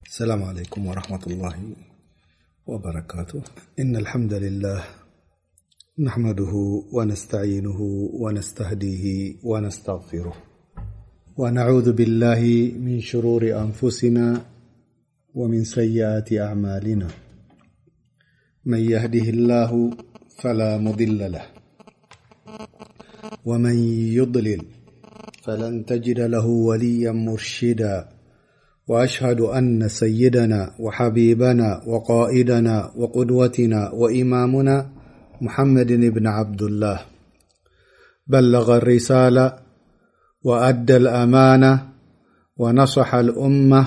السلام عليكم ورحمة الله وبركاته إن الحمد لله نحمده ونستعينه ونستهديه ونستغفره ونعوذ بالله من شرور أنفسنا ومن سيئات أعمالنا من يهده الله فلا مضل له ومن يضلل فلن تجد له وليا مرشدا وأشهد أن سيدنا وحبيبنا وقائدنا وقدوتنا وإمامنا محمد بن عبد الله بلغ الرسالة وأدى الأمانة ونصح الأمة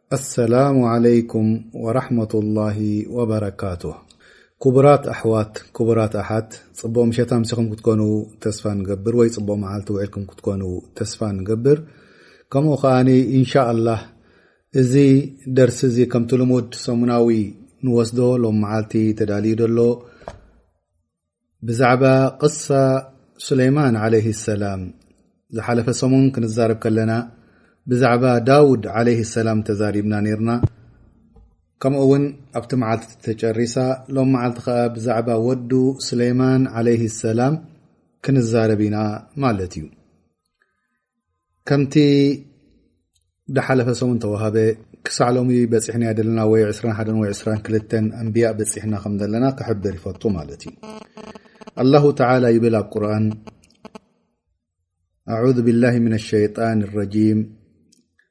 ኣሰላሙ ዓለይኩም ወራሕመቱላሂ ወበረካቱህ ኩቡራት ኣሕዋት ኩቡራት ኣሓት ጽቡቕ ምሸት ኣምሲኹም ክትኮኑ ተስፋ ንገብር ወይ ጽቡቕ መዓልቲ ውዒልኩም ክትኮኑ ተስፋ ንገብር ከምኡ ከኣ ኢንሻኣላህ እዚ ደርሲ እዚ ከምቲ ልሙድ ሰሙናዊ ንወስዶ ሎም መዓልቲ ተዳልዩ ዘሎ ብዛዕባ ቅሳ ሱለይማን ዓለይህ ሰላም ዝሓለፈ ሰሙን ክንዛረብ ከለና ብዛዕባ ዳውድ ዓለይህ ሰላም ተዛሪብና ነርና ከምኡ እውን ኣብቲ መዓልቲ ተጨሪሳ ሎም መዓልቲ ከዓ ብዛዕባ ወዱ ሱለይማን ዓለይህ ሰላም ክንዛረብ ኢና ማለት እዩ ከምቲ ዳሓለፈ ሰሙን ተዋሃበ ክሳዕ ሎሚ በፂሕና ዘለና ወይ 21 ወይ 22 ኣንብያ በፂሕና ከም ዘለና ክሕብር ይፈቱ ማለት እዩ ኣላሁ ተላ ይብል ኣብ ቁርን ኣذ ብላه ምን ሸይጣን ረጂም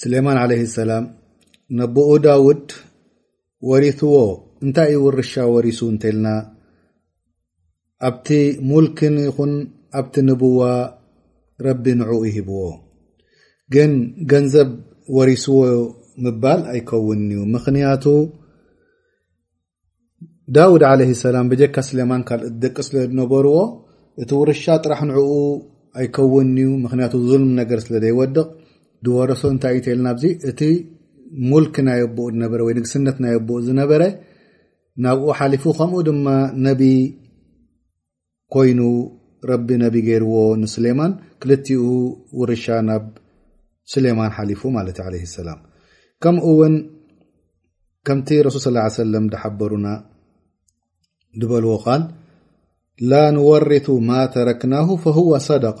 ስሌማን ዓለይህ ሰላም ነቦኡ ዳውድ ወሪትዎ እንታይ እዩ ውርሻ ወሪሱ እንተልና ኣብቲ ሙልክን ይኹን ኣብቲ ንብዋ ረቢ ንዕኡ ይሂብዎ ግን ገንዘብ ወሪስዎ ምባል ኣይከውንን እዩ ምኽንያቱ ዳውድ ዓለይሂ ሰላም ብጀካ ስሌማን ካልእት ደቂ ስለ ዝነበርዎ እቲ ውርሻ ጥራሕ ንዕኡ ኣይከውን እዩ ምክንያቱ ዙልም ነገር ስለ ዘይወድቕ ዝወረሶ እንታይ ኢተልና ኣብዚ እቲ ሙልክ ናይ ኣቦኡ ዝነበረ ወይ ንግስነት ናይ ኣቦኡ ዝነበረ ናብኡ ሓሊፉ ከምኡ ድማ ነቢ ኮይኑ ረቢ ነቢ ገይርዎ ንስሌማን ክልቲኡ ውርሻ ናብ ስሌማን ሓሊፉ ማለት ዩ ለ ሰላም ከምኡ ውን ከምቲ ረሱል ስ ለ ሰለም ዝሓበሩና ዝበልዎ ቃል ላ ንወርቱ ማ ተረክናሁ ፈሁወ ሰደቃ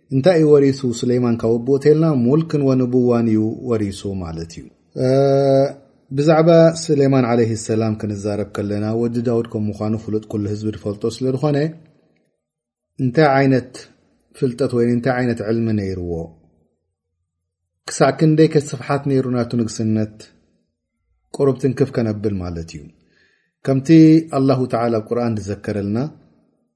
እንታይ እዩ ወሪሱ ሱለይማን ካብ ኣቦኡ ተልና ሙልክን ወንቡዋን እዩ ወሪሱ ማለት እዩ ብዛዕባ ሱለይማን ዓለይህ ሰላም ክንዛረብ ከለና ወዲ ዳውድ ከም ምዃኑ ፍሉጥ ኩሉ ህዝቢ ዝፈልጦ ስለ ዝኾነ እንታይ ዓይነት ፍልጠት ወይ እንታይ ዓይነት ዕልሚ ነይርዎ ክሳዕ ክንደይ ከስፍሓት ነይሩ ናቱ ንግስነት ቅሩብ ትንክፍ ከነብል ማለት እዩ ከምቲ ኣላሁ ተዓላ ኣብ ቁርን ዝዘከረልና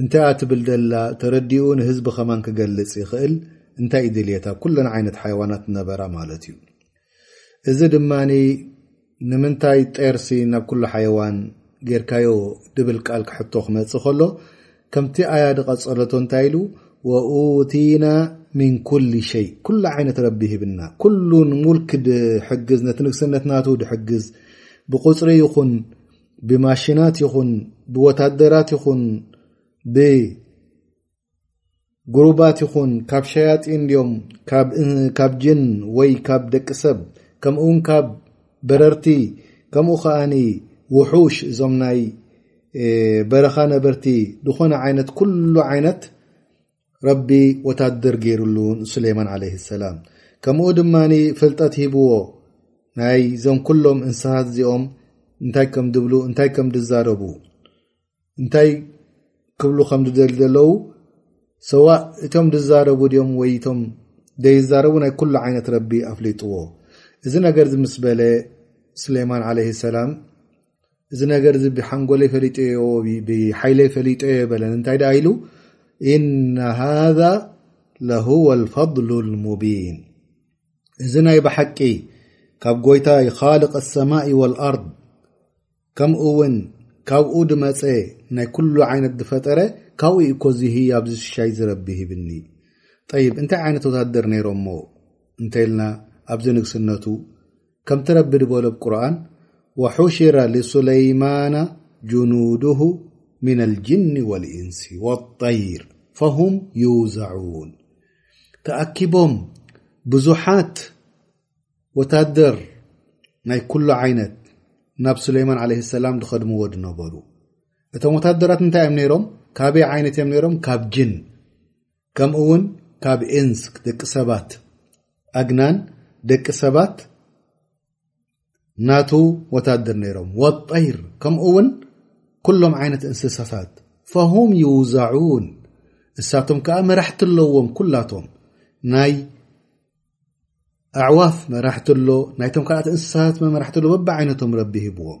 እንታይ እያ ትብል ዘላ ተረዲኡ ንህዝቢ ከማን ክገልፅ ይኽእል እንታይ እዩ ድልየታ ኩለን ዓይነት ሓይዋናት ነበራ ማለት እዩ እዚ ድማ ንምንታይ ጤርሲ ናብ ኩሉ ሓይዋን ጌርካዮ ድብል ቃል ክሕቶ ክመፅእ ከሎ ከምቲ ኣያ ድቐፀለቶ እንታይ ኢሉ ወኡቲና ምን ኩል ሸይ ኩሉ ዓይነት ረቢ ሂብና ኩሉ ንሙልክ ድሕግዝ ነቲ ንግስነት ናቱ ድሕግዝ ብቁፅሪ ይኹን ብማሽናት ይኹን ብወታደራት ይኹን ብጉሩባት ይኹን ካብ ሸያጢን ድዮም ካብ ጅን ወይ ካብ ደቂ ሰብ ከምኡ ውን ካብ በረርቲ ከምኡ ከኣኒ ውሑሽ እዞም ናይ በረኻ ነበርቲ ዝኾነ ዓይነት ኩሉ ዓይነት ረቢ ወታደር ገይሩሉ ንሱሌማን ዓለይህ ሰላም ከምኡ ድማ ፍልጠት ሂብዎ ናይ ዞም ኩሎም እንስሳት እዚኦም እንታይ ከም ድብሉ እንታይ ከም ድዛረቡ እንታይ ክብሉ ከም ድደል ዘለዉ ሰዋእ እቶም ድዛረቡ ድኦም ወይ እቶም ዘይዛረቡ ናይ ኩሉ ዓይነት ረቢ ኣፍሊጥዎ እዚ ነገር እዚ ምስ በለ ሱሌማን ዓለይህ ሰላም እዚ ነገር እዚ ብሓንጎለይ ፈሊጠ ዮ ብሓይለይ ፈሊጠ ዮ በለን እንታይ ደኣ ኢሉ እነ ሃذ ለሁወ ልፈضሉ ልሙቢን እዚ ናይ ብሓቂ ካብ ጎይታ ኻልቅ ኣሰማኢ ወልኣርድ ከምኡ ውን ካብኡ ድመፀ ናይ ኩሉ ዓይነት ዝፈጠረ ካብኡ እኮ ዝሂ ኣብዚ ሽሻይ ዝረቢ ሂብኒ ጠይብ እንታይ ዓይነት ወታደር ነይሮሞ እንተይልና ኣብዚ ንግስነቱ ከምቲ ረቢ ድበሎ ብ ቁርኣን ወሑሽረ ልሱለይማና ጅኑድሁ ምና ልጅኒ ወልእንሲ ወጠይር ፈሁም ዩዘዑን ተኣኪቦም ብዙሓት ወታደር ናይ ኩሉ ዓይነት ናብ ሱለይማን ዓለ ሰላም ዝኸድምዎ ድነበሩ እቶም ወታደራት እንታይ እዮም ነይሮም ካበይ ዓይነት እዮም ነይሮም ካብ ጅን ከምኡውን ካብ ኢንስክ ደቂ ሰባት ኣግናን ደቂ ሰባት ናቱ ወታደር ነይሮም ወጠይር ከምኡውን ኩሎም ዓይነት እንስሳታት ፈሁም ይውዛዑን እሳቶም ከዓ መራሕቲ ኣለዎም ኩላቶም ናይ ኣዕዋፍ መራሕቲ ኣሎ ናይቶም ካልኣት እንስሳታት መመራሕቲ ኣሎ በቢ ዓይነቶም ረቢ ሂብዎም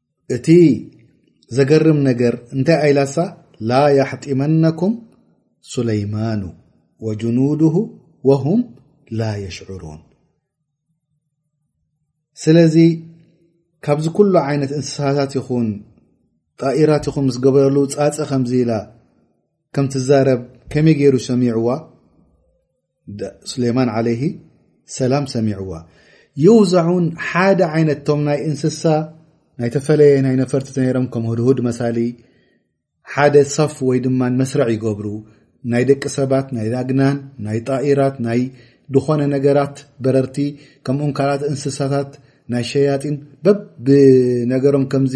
እቲ ዘገርም ነገር እንታይ ኣይላሳ ላ ያሕጢመነኩም ሱለይማኑ ወጅኑድሁ ወሁም ላ የሽዑሩን ስለዚ ካብዚ ኩሉ ዓይነት እንስሳታት ይኹን ጣኢራት ይኹን ምስ ገበረሉ ፃፀ ከምዚ ኢላ ከም ትዛረብ ከመይ ገይሩ ሰሚዕዋ ሱሌማን ዓለይሂ ሰላም ሰሚዕዋ ይውዛዑን ሓደ ዓይነት ቶም ናይ እንስሳ ናይ ተፈለየ ናይ ነፈርቲ ዝነሮም ከም ህድሁድ መሳሊ ሓደ ሰፍ ወይ ድማ መስርዕ ይገብሩ ናይ ደቂ ሰባት ናይ ዳግናን ናይ ጣኢራት ናይ ዝኾነ ነገራት በረርቲ ከምኡም ካልኣት እንስሳታት ናይ ሸያጢን በብነገሮም ከምዚ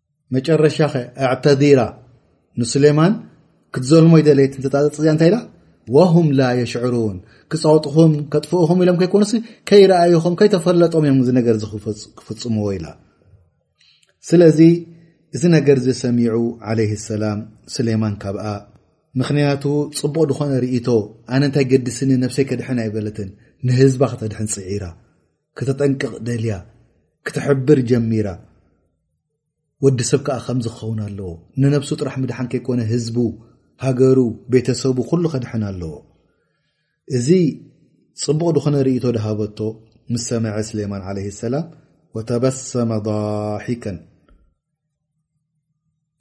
መጨረሻኸ ኣዕተዲራ ንሱሌማን ክትዘልሞ ይደለየት እንተጣጠፅ እዚኣ እንታይ ኢላ ወሁም ላ የሽዕሩን ክፃውጥኹም ከጥፍኡኹም ኢሎም ከይኮኑሲ ከይረኣይኹም ከይተፈለጦም እዮም እዚ ነገር እዚ ክፍፅምዎ ኢላ ስለዚ እዚ ነገር እዚ ሰሚዑ ዓለይ ሰላም ስሌማን ካብኣ ምኽንያቱ ፅቡቕ ዝኾነ ርእቶ ኣነ እንታይ ገድስኒ ነብሰይ ከድሐን ኣይበለትን ንህዝባ ከተድሐን ፅዒራ ክተጠንቅቕ ደልያ ክትሕብር ጀሚራ ወዲ ሰብ ከኣ ከምዚ ክኸውን ኣለዎ ንነብሱ ጥራሕ ምድሓን ከይኮነ ህዝቡ ሃገሩ ቤተሰቡ ኩሉ ከድሕን ኣለዎ እዚ ፅቡቕ ድኾነ ርእቶ ድሃበቶ ምስ ሰምዐ ስሌማን ዓለ ሰላም ወተበሰመ ዳሒከን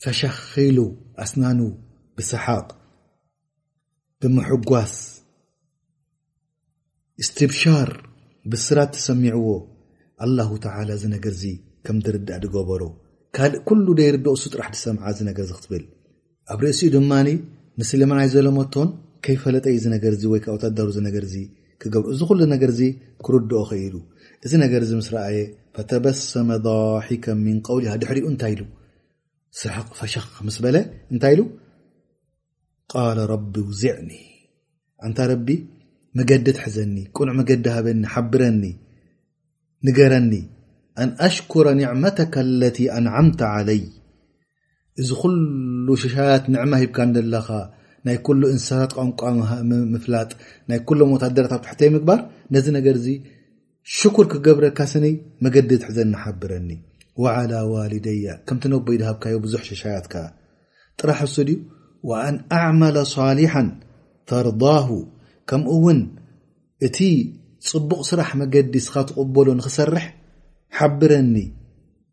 ፈሸኺሉ ኣስናኑ ብሰሓቕ ብምሕጓስ እስትብሻር ብስራት ተሰሚዕዎ ኣላሁ ተዓላ እዚ ነገር እዚ ከም ድርዳእ ድገበሮ ካልእ ኩሉ ደይርድኦ እሱ ጥራሕ ድሰምዓ እዚ ነገር እዚ ክትብል ኣብ ርእሲኡ ድማ ንስልምናይ ዘለመቶን ከይፈለጠ እዩ እዚ ነገር እዚ ወይ ከዓ ወታደሩ እዚ ነገር እዚ ክገብሩ እዚ ኩሉ ነገር እዚ ክርድኦ ኸኢሉ እዚ ነገር እዚ ምስ ረኣየ ፈተበሰመ ضሒከ ምን ቀውሊሃ ድሕሪኡ እንታይ ኢሉ ስሓቅ ፈሸኽ ምስ በለ እንታይ ኢሉ ቃለ ረቢ ውዚዕኒ ኣንታ ረቢ መገዲ ትሕዘኒ ቅኑዕ መገዲ ሃበኒ ሓብረኒ ንገረኒ ኣን ኣሽኩረ ኒዕመተካ ለቲ ኣንዓምተ ዓለይ እዚ ኩሉ ሽሻያት ንዕማ ሂብካ ንደለኻ ናይ ኩሉ እንስሳታት ቋንቋ ምፍላጥ ናይ ኩሎም ወታደራት ኣብ ትሕተይ ምግባር ነዚ ነገር እዚ ሽኩር ክገብረካ ስኒ መገዲ ትሕዘኒ ሓብረኒ ወዓላ ዋሊደያ ከምቲ ነቦይ ድሃብካዮ ብዙሕ ሽሻያት ከኣ ጥራሕ እሱ ድዩ ወኣን ኣዕመለ ሳሊሓን ተርዳሁ ከምኡ እውን እቲ ፅቡቕ ስራሕ መገዲ ስኻ ትቕበሎ ንክሰርሕ ሓብረኒ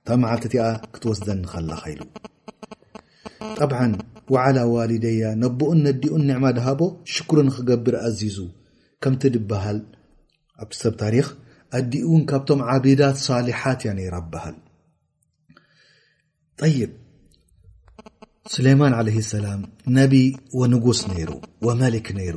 እታ መዓልቲ እቲኣ ክትወስደኒ ከላኻ ኢሉ ጠብዓን ወዓላ ዋሊደያ ነቦኡን ነዲኡን ኒዕማ ድሃቦ ሽክሪ ንክገብር ኣዚዙ ከምቲ ድበሃል ኣብቲ ሰብ ታሪክ ኣዲኡ እውን ካብቶም ዓቢዳት ሳሊሓት እያ ነይራ በሃል ጠይብ ሱሌይማን ዓለይ ሰላም ነቢ ወንጉስ ነይሩ ወመሊክ ነይሩ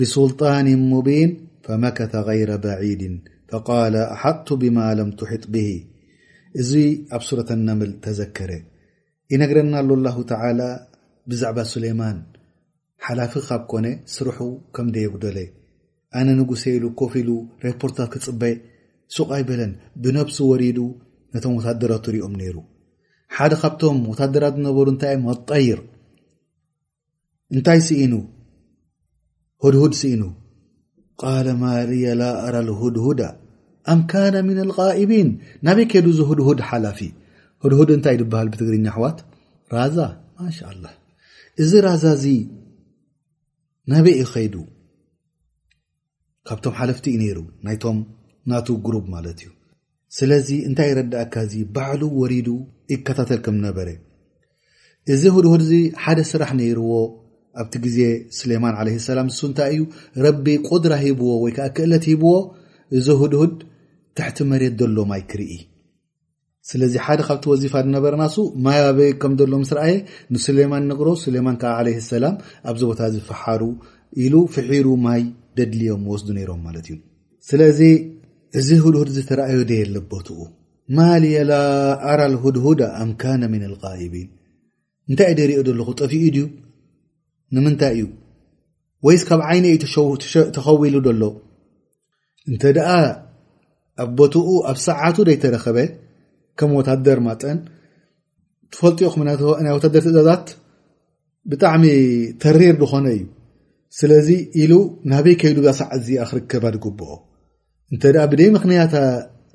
ብሱልጣን ሙቢን ፈመከተ غይረ በዒድ ፈቃለ ኣሓጥቱ ብማ ለም ትሕጥ ብሂ እዚ ኣብ ሱረት ነምል ተዘከረ ይነግረና ኣሎ ላሁ ተላ ብዛዕባ ሱሌይማን ሓላፊ ካብ ኮነ ስርሑ ከም ደየጉደለ ኣነ ንጉሰ ኢሉ ኮፍ ኢሉ ሬፖርታት ክፅበ ሱቅ ኣይበለን ብነብሱ ወሪዱ ነቶም ወታደራት ትሪኦም ነይሩ ሓደ ካብቶም ወታደራት ዝነበሩ እንታይ እዮም ኣጣይር እንታይ ስኢኑ ሁድሁድ ስኢኑ ቃለ ማርየ ላ ኣራ ልሁድሁዳ ኣምካነ ምና ልቃኢቢን ናበይ ከዱ ዚ ሁድሁድ ሓላፊ ሁድሁድ እንታይ ድበሃል ብትግርኛ ኣሕዋት ራዛ ማሻ ላ እዚ ራዛ እዚ ናበይ እዩ ከይዱ ካብቶም ሓለፍቲ እዩ ነይሩ ናይቶም ናቱ ግሩብ ማለት እዩ ስለዚ እንታይ ይረዳእካ እዚ ባዕሉ ወሪዱ ይከታተል ከም ነበረ እዚ ህድህድ እዚ ሓደ ስራሕ ነይርዎ ኣብቲ ግዜ ስሌማን ዓለ ሰላም ንሱ እንታይ እዩ ረቢ ቁድራ ሂብዎ ወይ ከዓ ክእለት ሂብዎ እዚ ህድህድ ትሕቲ መሬት ዘሎ ማይ ክርኢ ስለዚ ሓደ ካብቲ ወዚፋ ዝነበረና ሱ ማይ ኣበይ ከም ዘሎ ምስ ረኣየ ንሱሌማን ይነግሮ ሱሌማን ከኣ ዓለይሂ ሰላም ኣብዚ ቦታ እዚ ፍሓሩ ኢሉ ፍሒሩ ማይ ደድልዮም ወስዱ ነይሮም ማለት እዩ ስለዚ እዚ ሁድሁድ ዝተረኣዮ ደ የለ ቦትኡ ማልየ ላ ኣራ ልሁድሁዳ ኣምካነ ምን ልቃይቢን እንታይ እዩ ደሪኦ ዘለኹ ጠፊኡ ድዩ ንምንታይ እዩ ወይስ ካብ ዓይነ እዩ ተኸዊሉ ደሎ እንተ ደኣ ኣብ ቦትኡ ኣብ ሰዓቱ ደይተረኸበ ከም ወታደር ማጠን ትፈልጥዮ ኹም ናይ ወታደር ትእዛዛት ብጣዕሚ ተሪር ዝኾነ እዩ ስለዚ ኢሉ ናበይ ከይዱዛ ሰዓት እዚኣ ክርከባ ድግብኦ እንተ ደኣ ብደይ ምክንያታ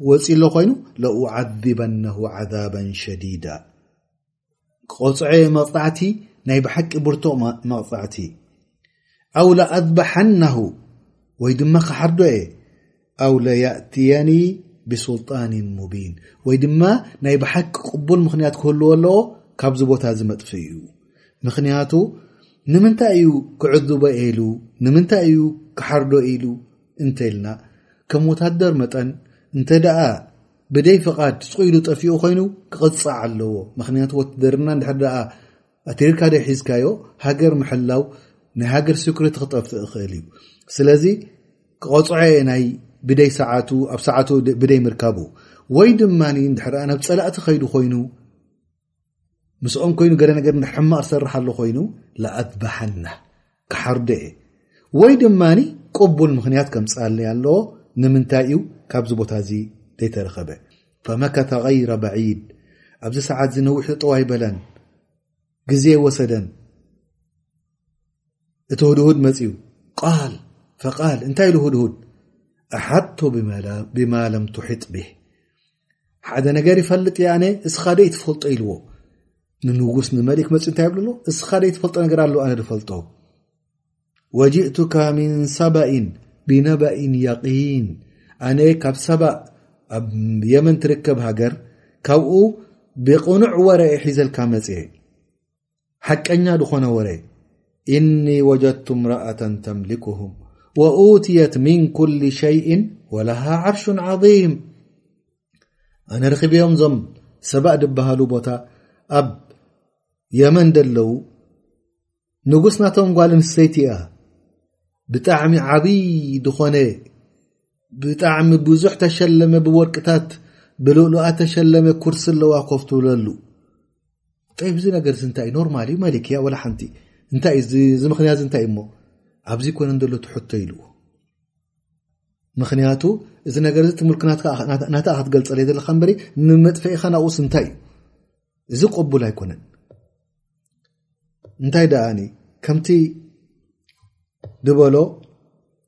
ወፂ ኣሎ ኮይኑ ለኡዓድበነሁ ዓዛባ ሸዲዳ ክቆፅዐዮ መቕፃዕቲ ናይ ብሓቂ ብርቱቕ መቕፃዕቲ ኣው ለኣዝበሓናሁ ወይ ድማ ክሓርዶ እየ ኣው ለያእትየኒ ብሱልጣን ሙቢን ወይ ድማ ናይ ብሓቂ ቅቡል ምኽንያት ክህልዎ ኣለዎ ካብዚ ቦታ እዚ መጥፍእ እዩ ምኽንያቱ ንምንታይ እዩ ክዕዝቦ ኢሉ ንምንታይ እዩ ክሓርዶ ኢሉ እንተ ኢልና ከም ወታደር መጠን እንተ ደኣ ብደይ ፍቓድ ስቕ ኢሉ ጠፊኡ ኮይኑ ክቕፃዕ ኣለዎ ምክንያቱ ወትደርና ድሕር ደኣ ኣትሪካ ደ ሒዝካዮ ሃገር ምሕላው ናይ ሃገር ስኩሪቲ ክጠፍእ ይኽእል እዩ ስለዚ ክቐፅዖ የ ናይ ብደይ ሰዓቱ ኣብ ሰዓቱ ብደይ ምርካቡ ወይ ድማ ድሕር ናብ ፀላእቲ ከይዱ ኮይኑ ምስኦም ኮይኑ ገለ ነገር ሕማቕ ዝሰርሕ ኣሎ ኮይኑ ላኣትባሓና ክሓርዶ እየ ወይ ድማ ቅቡል ምክንያት ከምፃል ኣለዎ ንምንታይ እዩ ካብዚ ቦታ እዚ ዘይተረኸበ ፈመከተ غይረ በዒድ ኣብዚ ሰዓት እዚ ነዊሕ ጠዋ ይበለን ግዜ ወሰደን እቲ ህድሁድ መፅዩ ቃል ፈቃል እንታይ ኢሉ ህድሁድ ኣሓቶ ብማ ለም ትሒጥ ብህ ሓደ ነገር ይፈልጥ እየ ኣነ እስኻ ደይ ትፈልጦ ኢልዎ ንንጉስ ንመሊክ መፅ እንታይ ይብሉ ኣሎ እስኻ ደይ ትፈልጦ ነገር ኣሎ ኣነ ዝፈልጦ ወጅእቱካ ምን ሰባኢን ብነባኢን የቂን ኣነ ካብ ሰባእ ኣብ የመን ትርከብ ሃገር ካብኡ ብቕኑዕ ወረ ሒዘልካ መፅ ሓቀኛ ዝኾነ ወረ እኒ ወጀድቱ ምራኣة ተምልክም ወትየት ምን ኩል ሸይء ወለሃ ዓርሽ ዓظም ኣነ ርክብኦም ዞም ሰባእ ድበሃሉ ቦታ ኣብ የመን ደለዉ ንጉስ ናቶም ጓል ንሰይቲ እያ ብጣዕሚ ዓብይ ዝኾነ ብጣዕሚ ብዙሕ ተሸለመ ብወርቅታት ብልእሉኣ ተሸለመ ኩርሲ ኣለዋ ኮፍ ትብለሉ ጠይ ብዚ ነገር እንታይ እዩ ኖርማል እዩ መሊክያ ወላ ሓንቲ እንታይ እዩ እዚ ምክንያት እንታይ እዩሞ ኣብዚ ኮነ ዘሎ ትሕቶ ኢልዎ ምክንያቱ እዚ ነገር እዚ ትምልክናትናታ ክትገልፀለይ ዘለካ በሪ ንመጥፈኢካ ናብኡስ እንታይ እዩ እዚ ቅቡል ኣይኮነን እንታይ ደኣ ከምቲ ድበሎ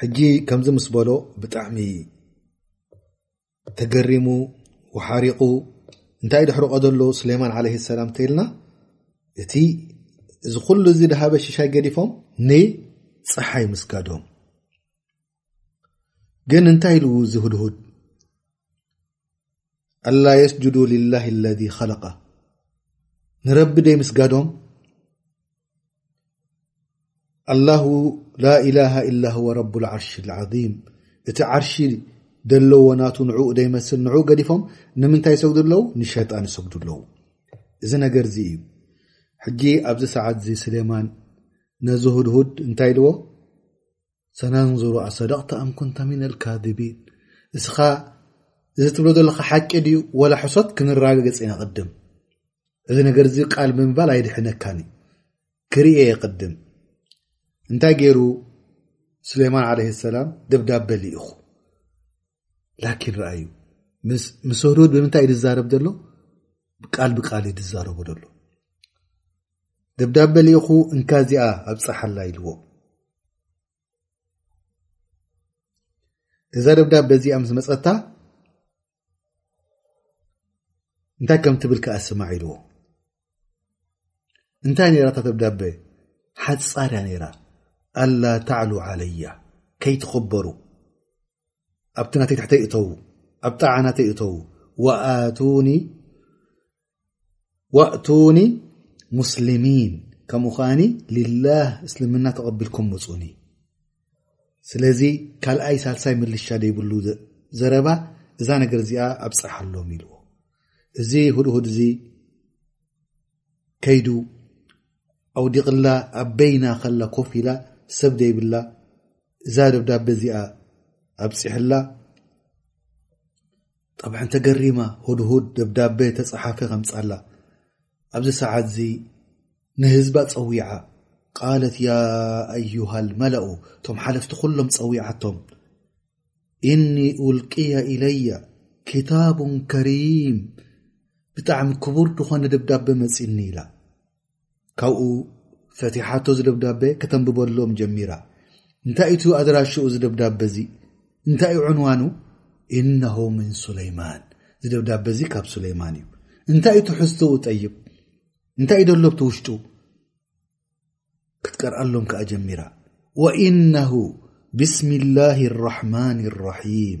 ሕጂ ከምዚ ምስ በሎ ብጣዕሚ ተገሪሙ ወሓሪቑ እንታይ ድሕሪ ቀደሎ ስሌማን ዓለ ሰላም ተይልና እቲ እዚ ኩሉ እዚ ድሃበ ሽሻይ ገዲፎም ንፀሓይ ምስጋዶም ግን እንታይ ኢሉ ዝህድሁድ ኣላ የስጁዱ ልላ ለذ ኸለቃ ንረቢ ደይ ምስጋዶም ኣላሁ ላ ኢላሃ ኢላ ወ ረብ ዓርሽ ዓም እቲ ዓርሺ ደለዎ ናቱ ንኡ ደይመስል ንኡ ገዲፎም ንምንታይ ይሰግዱ ኣለዉ ንሸጣን ይሰግዱ ኣለዉ እዚ ነገር እዚ እዩ ሕጂ ኣብዚ ሰዓት እዚ ስሌማን ነዚ ሁድሁድ እንታይ ኢልዎ ሰነንዙሩ ኣሰደቅተ ኣም ኩንተ ሚነል ካዚቢን እስኻ እዚ ትብሎ ዘለካ ሓቂ ድዩ ወላ ሕሶት ክንራገገፅ ኢና ቅድም እዚ ነገር እዚ ቃል ብምባል ኣይድሕነካን እዩ ክርኤ የቅድም እንታይ ገይሩ ሱሌማን ዓለ ሰላም ደብዳበ ልኢኹ ላኪን ረኣዩ ምስ ወድወድ ብምንታይ እዩ ዝዛረብ ዘሎ ቃል ብቃል እዩ ዝዛረቡ ዘሎ ደብዳበ ልኢኹ እንካ እዚኣ ኣብፀሓላ ኢልዎ እዛ ደብዳበ እዚኣ ምስ መፀታ እንታይ ከም ትብል ከኣ ስማዕ ኢልዎ እንታይ ነራ እታ ደብዳበ ሓፃር እያ ነይራ ኣላ ታዕሉ ዓለያ ከይትኽበሩ ኣብቲ ናተይ ትሕተይ እተዉ ኣብ ጣዓ ናተይ እተዉ ወኣቱኒ ዋእቱኒ ሙስሊሚን ከምኡ ከዓኒ ሊላህ እስልምና ተቐቢልኩም መፁኒ ስለዚ ካልኣይ ሳልሳይ ምልሻ ደይብሉ ዘረባ እዛ ነገር እዚኣ ኣብ ፅርሓሎም ኢልዎ እዚ ህድሁድ እዚ ከይዱ ኣውዲቕላ ኣብ በይና ከላ ኮፍ ኢላ ሰብ ደይብላ እዛ ደብዳቤ እዚኣ ኣብፅሕላ ጠብዓን ተገሪማ ሁድሁድ ደብዳቤ ተጸሓፊ ከምጻላ ኣብዚ ሰዓትዚ ንህዝባ ጸዊዓ ቃለት ያ ኣዩሃል መላኡ እቶም ሓለፍቲ ኩሎም ጸዊዓቶም እኒ ኡልቅያ ኢለያ ክታቡን ከሪም ብጣዕሚ ክቡር ድኾነ ደብዳበ መጺኒ ኢላ ካብኡ ፈቲሓቶ እዚ ደብዳበ ከተንብበሎም ጀሚራ እንታይ እቲ ኣድራሽኡ እዚ ደብዳበ እዚ እንታይ እዩ ዕንዋኑ እነሆ ምን ሱለይማን እዚ ደብዳበ እዚ ካብ ሱለይማን እዩ እንታይ እዩ ትሕዝተኡ ጠይብ እንታይ እዩ ደሎብቲ ውሽጡ ክትቀርኣሎም ከዓ ጀሚራ ወእነሁ ብስሚ ላህ ራሕማን ራሒም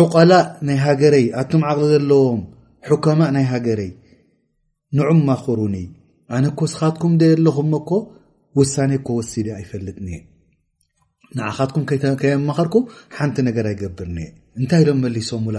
ዑቀላእ ናይ ሃገረይ ኣቱም ዓቕሊ ዘለዎም ሑከማእ ናይ ሃገረይ ንዑም ማኹሩኒ ኣነ እኮ ስኻትኩም ደ ኣለኹም እኮ ውሳኔ እኮ ወሲደ ኣይፈልጥኒ ንዓኻትኩም ከየማኸርኩ ሓንቲ ነገር ኣይገብርኒ እንታይ ኢሎም መሊሶምላ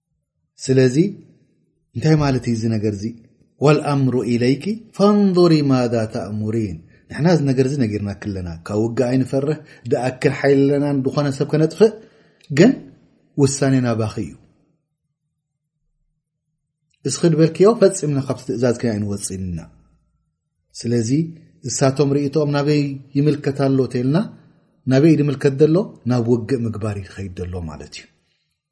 ስለዚ እንታይ ማለት እዩ እዚ ነገር እዚ ወልኣምሩ ኢለይኪ ፈንظሪ ማዳ ተእሙሪን ንሕና እዚ ነገር እዚ ነጊርና ክለና ካብ ውግእ ኣይንፈርህ ድኣክል ሓይል ኣለና ዝኾነ ሰብ ከነጥፍእ ግን ውሳኔ ናባኺ እዩ እዚ ክድበልክዮ ፈፂምና ካብቲ ትእዛዝ ከ ኣይንወፅእንና ስለዚ እሳቶም ርእቶኦም ናበይ ይምልከት ኣሎ ተልና ናበይ ድምልከት ዘሎ ናብ ውግእ ምግባር ይኸይድ ዘሎ ማለት እዩ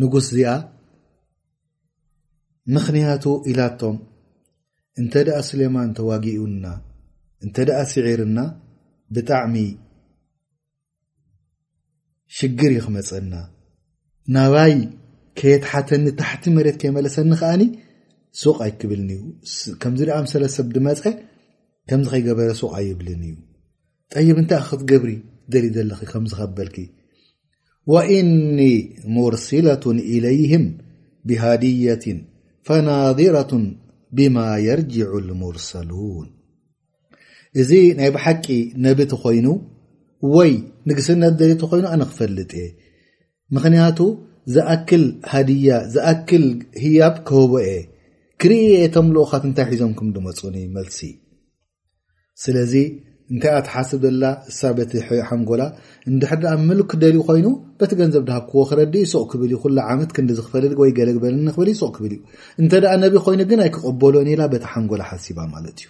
ንጉስ እዚኣ ምኽንያቱ ኢላቶም እንተ ደኣ ስሌማን ተዋጊኡና እንተ ደኣ ስዒርና ብጣዕሚ ሽግር እዩ ክመፀና ናባይ ከየትሓተኒ ታሕቲ መሬት ከይመለሰኒ ከዓኒ ሱቅ ኣይክብልኒ እዩ ከምዚ ደኣ ምሰለ ሰብ ድመፀ ከምዚ ከይገበረ ሱቅ ኣይብልን እዩ ጠይብ እንታይ ክትገብሪ ደሊ ዘለኺ ከምዚ ከበልኪ ወእኒ ሙርሲለት ኢለይህም ብሃድየት ፈናظረት ብማ የርጅዑ ልሙርሰሉን እዚ ናይ ብሓቂ ነቢ እቲ ኮይኑ ወይ ንግስነት ደሊ እቲ ኮይኑ ኣነ ክፈልጥ እየ ምክንያቱ ዝኣክል ሃድያ ዝኣክል ህያብ ክህቦ እየ ክርኢ እየ እቶም ልኡኻት እንታይ ሒዞም ክም ድመፁኒ መልሲ ስለዚ እንታይ እያ ትሓስብ ዘላ እሳ በቲ ሓንጎላ እንድሕር ደኣ ምልክ ደልዩ ኮይኑ በቲ ገንዘብ ድሃብክዎ ክረዲ እዩ ሱቕ ክብል እዩ ኩሉ ዓመት ክንዲ ዝኽፈልል ወይ ገለ ግበርኒ ክብል እዩ ሱቕ ክብል እዩ እንተ ደኣ ነቢ ኮይኑ ግን ኣይክቐበሎን ኢላ በቲ ሓንጎላ ሓሲባ ማለት እዩ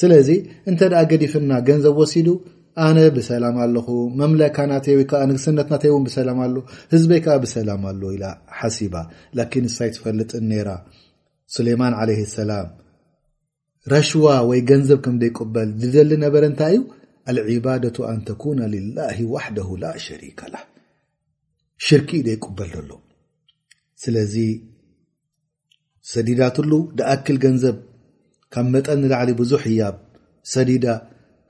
ስለዚ እንተ ደኣ ገዲፍና ገንዘብ ወሲዱ ኣነ ብሰላም ኣለኹ መምለካ ናተይ ወይ ከዓ ንግስነት ናተይ እውን ብሰላም ኣሎ ህዝበይ ከዓ ብሰላም ኣሎ ኢላ ሓሲባ ላኪን ንሳይ ትፈልጥን ነይራ ሱሌይማን ዓለይህ ሰላም ረሽዋ ወይ ገንዘብ ከም ደይቁበል ዝደሊ ነበረ እንታይ እዩ ኣልዕባደቱ ኣንተኩነ ልላ ዋሕደሁ ላ ሸሪከ ላ ሽርክ እዩ ደይቁበል ዘሎ ስለዚ ሰዲዳትሉ ደኣክል ገንዘብ ካብ መጠን ንላዕሊ ብዙሕ ህያብ ሰዲዳ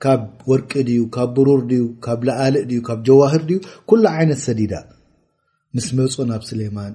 ካብ ወርቂ ድዩ ካብ ብሩር ድዩ ካብ ለኣልእ ድዩ ካብ ጀዋህር ድዩ ኩሉ ዓይነት ሰዲዳ ምስ መፁ ናብ ስሌማን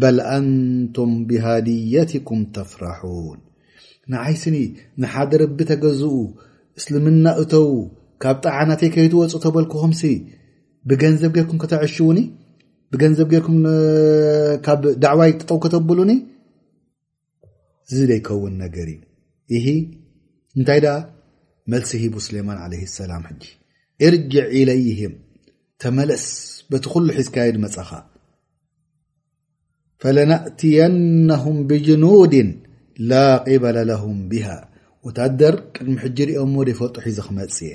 በል ኣንቱም ብሃድየትኩም ተፍራሑን ንዓይ ስኒ ንሓደ ረቢ ተገዝኡ እስልምና እተዉ ካብ ጣዓናተይ ከይትወፁ ተበልኩኹምሲ ብገንዘብ ጌርኩም ከተዕሽውኒ ብገንዘብ ጌርኩም ካብ ዳዕዋይ ጠጠው ከተብሉኒ እዚ ዘይከውን ነገር እዩ እሂ እንታይ ደኣ መልሲ ሂቡ ስሌማን ዓለይ ሰላም ሕጂ እርጅዕ ኢለይህም ተመለስ በቲ ኩሉ ሒዝካየድ መፀኻ ፈለናእትየነሁም ብጅኑድን ላ ቂበለ ለሁም ብሃ ወታደር ቅድሚ ሕጂ ሪኦሞ ዘይፈልጡ ሒዘ ክመፅ እየ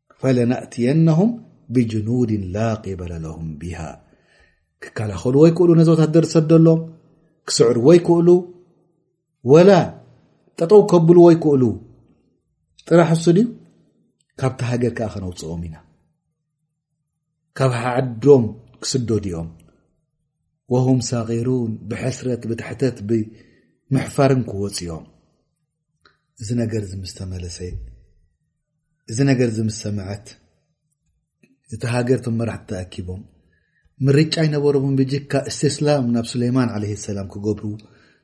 ፈለናእትየነሁም ብጅኑድን ላቂበለ ለሁም ብሃ ክከላኸሉ ወይ ክእሉ ነዚ ወታደር ዝሰደሎም ክስዕሩ ወይ ክእሉ ወላ ጠጠው ከብሉ ወይ ክእሉ ጥራሕ እሱ ድዩ ካብቲ ሃገር ከዓ ከነውፅኦም ኢና ካብ ዓዶም ክስደዱ ኦም ወሁም ሳቂሩን ብሕስረት ብትሕተት ብምሕፋርን ክወፅኦም እዚ ነገር እዚ ምስ ተመለሰ እዚ ነገር እዚ ምስ ሰምዐት እቲ ሃገር ቶም መራሕቲ ተኣኪቦም ምርጫ ይነበሮም ብጅካ እስትስላም ናብ ሱሌይማን ዓለ ሰላም ክገብሩ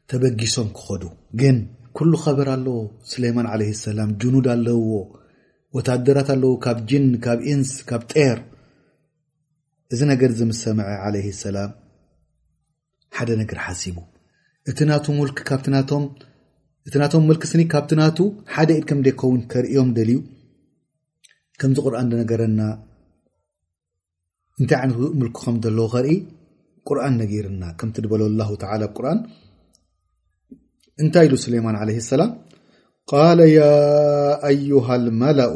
ተበጊሶም ክኸዱ ግን ኩሉ ኸበር ኣለዎ ሱሌይማን ዓለ ሰላም ጅኑድ ኣለውዎ ወታደራት ኣለዉ ካብ ጅን ካብ ኢንስ ካብ ጤር እዚ ነገር እዚ ምስ ሰምዐ ዓለ ሰላም ሓደ ነገር ሓሲቡ እቲ ናቱ ሙልክ ካብቲ ናቶም እቲ ናቶም ምልክ ስኒ ካብቲ ናቱ ሓደ ኢድ ከም ደይከውን ከርእዮም ደልዩ ከምዚ ቁርን ነገረና እንታይ ዓይነት ምልክ ከም ዘለዎ ከርኢ ቁርን ነጊርና ከምቲ ድበሎ ላሁ ተላ ቁርን እንታይ ኢሉ ሱሌይማን ዓለ ሰላም ቃለ ያ ኣዩሃ ልመላኡ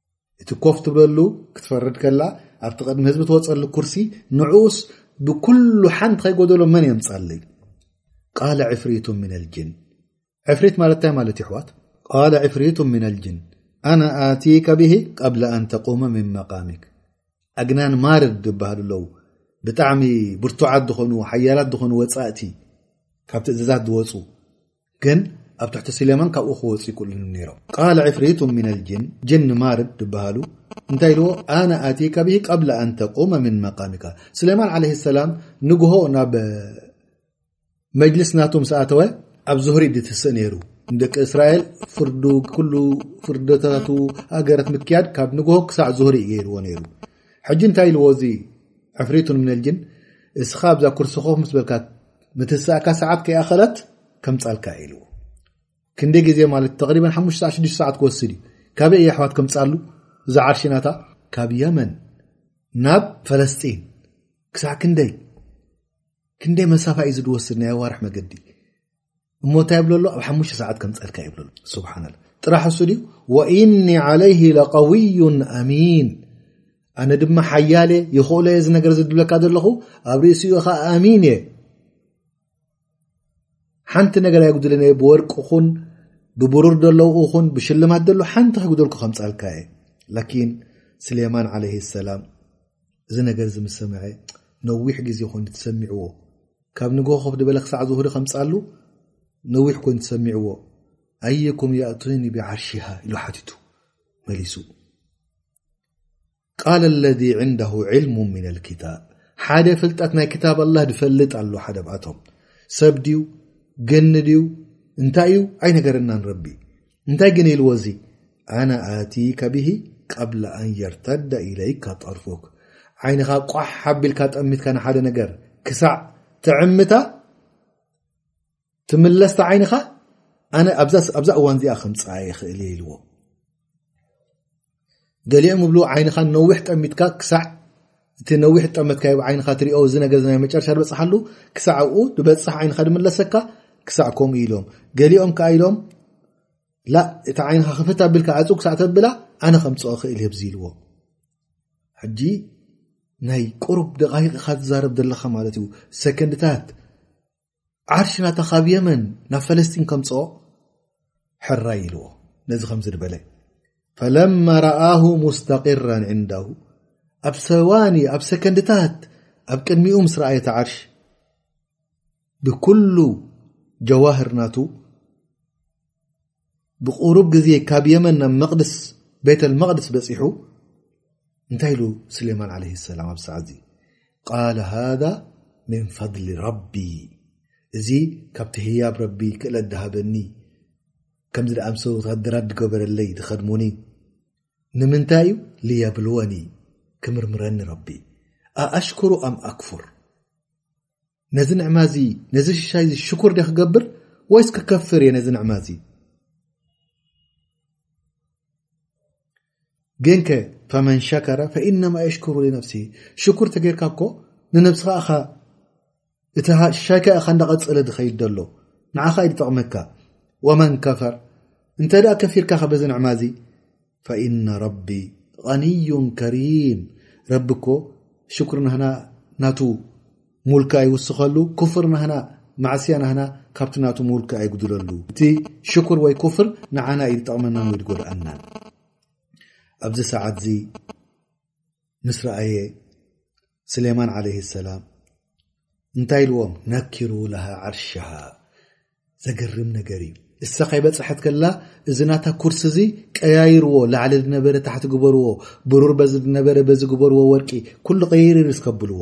እቲ ኮፍ ትብለሉ ክትፈርድ ከላ ኣብቲ ቅድሚ ህዝቢ ትወፀሉ ኩርሲ ንዑስ ብኩሉ ሓንቲ ከይጎደሎ መን የምፀለይ ቃለ ዕፍሪቱ ምን ልጅን ዕፍሪት ማለት እንታይ ማለት እዩ ኣሕዋት ቃለ ዕፍሪቱ ምን ልጅን ኣነ ኣቲከ ብሂ ቀብለ ኣን ተቁመ ምን መቃሚክ ኣግናን ማርድ ዝበሃሉ ኣለዉ ብጣዕሚ ብርቱዓት ዝኾኑ ሓያላት ዝኾኑ ወፃእቲ ካብ ትእዝዛት ዝወፁ ግን ኣብ ትሕቲ ስሌማን ካብኡ ክወፁ ይክእሉን ነይሮም ቃል ዕፍሪቱ ምን ኣልጅን ጅን ማርድ ድበሃሉ እንታይ ኢልዎ ኣነ ኣቲካ ብሂ ቀብለ ኣን ተቁመ ምን መቃሚካ ስሌማን ዓለይሂ ሰላም ንግሆ ናብ መጅልስ ናቱ ምስ ኣተወ ኣብ ዙህሪ ድትስእ ነይሩ ንደቂ እስራኤል ፍርዱ ኩሉ ፍርደታቱ ኣገረት ምክያድ ካብ ንግሆ ክሳዕ ዙህሪ እዩ ገይርዎ ነይሩ ሕጂ እንታይ ኢልዎ እዚ ዕፍሪቱን ምነልጅን እስኻ ኣብዛ ኩርሲ ኮፍ ምስ በልካ ምትሳእካ ሰዓት ከይኣኸለት ከምፃልካ ኢሉ ክንደይ ግዜ ማለት ተሪበ ሓሙሽተ6 ሰዓት ክወስድ እዩ ካበይ እየ ኣሕዋት ከምፃሉ እዛ ዓርሽናታ ካብ የመን ናብ ፈለስጢን ክሳዕ ክንደይ ክንደይ መሳፋ እዩ ዝድወስድ ናይ ኣዋርሕ መገዲ እሞ እንታይ ይብሎ ኣሎ ኣብ ሓሙሽተ ሰዓት ከምፀልካ ይብሎ ስብሓ ጥራሕ ሱ ድዩ ወእኒ ዓለይ ለቀውዩን ኣሚን ኣነ ድማ ሓያል እየ ይኽእሎ እየ እዚ ነገር ዝድብለካ ዘለኹ ኣብ ርእሲኡ ኸዓ ኣሚን እየ ሓንቲ ነገር ኣይጉድልን እየ ብወርቂ ኹን ብብሩር ደለዉ ኹን ብሽልማት ደሎ ሓንቲ ክጉደልኩ ከምፃልካ እየ ላኪን ስሌማን ዓለ ሰላም እዚ ነገር እዚ ምሰምዐ ነዊሕ ግዜ ኮን ትሰሚዕዎ ካብ ንግ ኮፍ ድበለ ክሳዕ ዝውህሪ ከምፃሉ ነዊሕ ኮን ትሰሚዕዎ ኣየኩም ያእቱኒ ብዓርሽሃ ኢሉ ሓቲቱ መሊሱ ቃለ ለዚ ዕንደሁ ዕልሙ ምነል ክታብ ሓደ ፍልጠት ናይ ክታብ ኣላ ዝፈልጥ ኣሎ ሓደ ብኣቶም ሰብ ድዩ ግኒ ድዩ እንታይ እዩ ኣይነገረናን ረቢ እንታይ ግን ኢልዎ እዚ ኣነ ኣቲካ ብሂ ቀብላ ኣን የርተዳ ኢለይካ ጠርፉክ ዓይንኻ ቋሕ ሓቢልካ ጠሚትካ ንሓደ ነገር ክሳዕ ትዕምታ ትምለስቲ ዓይንኻ ኣነ ኣብዛ እዋን እዚኣ ከምፅኣ ይኽእል እየ ኢልዎ ገሊኦም እብሉ ዓይንኻ ነዊሕ ጠሚትካ ክሳዕ እቲ ነዊሕ ጠመትካ ብ ዓይንኻ ትሪኦ እዚ ነገር ናይ መጨረሻ ዝበፅሓሉ ክሳዕ ኣብኡ ዝበፅሕ ዓይንኻ ድምለሰካ ክሳዕ ከምኡ ኢሎም ገሊኦም ከዓ ኢሎም ላ እቲ ዓይንኻ ክፍት ኣቢልካ ዕፁ ክሳዕ ተብላ ኣነ ከምፅኦ ክእል እየ ብዚ ኢልዎ ሕጂ ናይ ቁሩብ ደቃይቕኻ ትዛረብ ዘለካ ማለት እዩ ሰከንድታት ዓርሽ ናታ ካብ የመን ናብ ፈለስጢን ከምፅኦ ሕራይ ኢልዎ ነዚ ከምዚ ድበለ ፈለማ ረኣሁ ሙስተቅራን ዕንዳሁ ኣብ ሰዋኒ ኣብ ሰከንድታት ኣብ ቅድሚኡ ምስ ረኣየቲ ዓርሽ ብኩሉ ጀዋህር ናቱ ብቁሩብ ግዜ ካብ የመን ናብ መቅድስ ቤተል መቅድስ በጺሑ እንታይ ኢሉ ስሌማን ዓለይሂ ሰላም ኣብ ሰዓት እዚ ቃለ ሃዛ ምን ፈድሊ ረቢ እዚ ካብቲ ህያብ ረቢ ክእለት ድሃበኒ ከምዚ ደኣ ምስ ወታደራት ድገበረለይ ድኸድሙኒ ንምንታይ እዩ ልየብልወኒ ክምርምረኒ ረቢ ኣኣሽኩሩ ኣም ኣክፉር ነዚ ንዕማ እዚ ነዚ ሽሻይ እዚ ሽኩር ደ ክገብር ወይስ ክከፍር እየ ነዚ ንዕማ እዚ ግን ከ ፈመን ሸከረ ፈኢነማ የሽክሩ ንነፍሲ ሽኩር ተገይርካ እኮ ንነብሲ ከ ኻ እቲ ሽሻይካ ኢኻ እንዳቐፅለ ዝኸይድ ዘሎ ንዓኻ ዩ ዝጠቕመካ ወመን ከፈር እንተ ከፊርካ ከበዚ ንዕማ እዚ ፈኢነ ረቢ ቐንዩ ከሪም ረቢ እኮ ሽኩር ናህና ናቱ ሙልካ ይውስኸሉ ኩፍር ናህና ማዕስያ ናህና ካብቲ ናቱ ሙልካ ኣይጉድለሉ እቲ ሽኩር ወይ ኩፍር ንዓና እዩ ዝጠቕመና ወይ ዝጎድኣና ኣብዚ ሰዓት እዚ ምስ ረኣየ ስሌማን ዓለይህ ሰላም እንታይ ኢልዎም ነኪሩ ለሃ ዓርሻሃ ዘገርም ነገር እዩ እሳ ከይበፅሐት ከላ እዚ ናታ ኩርሲ እዚ ቀያይርዎ ላዕሊ ዝነበረ ታሕቲ ግበርዎ ብሩር በዚ ዝነበረ በዚ ግበርዎ ወርቂ ኩሉ ቀይርር ዝከብልዎ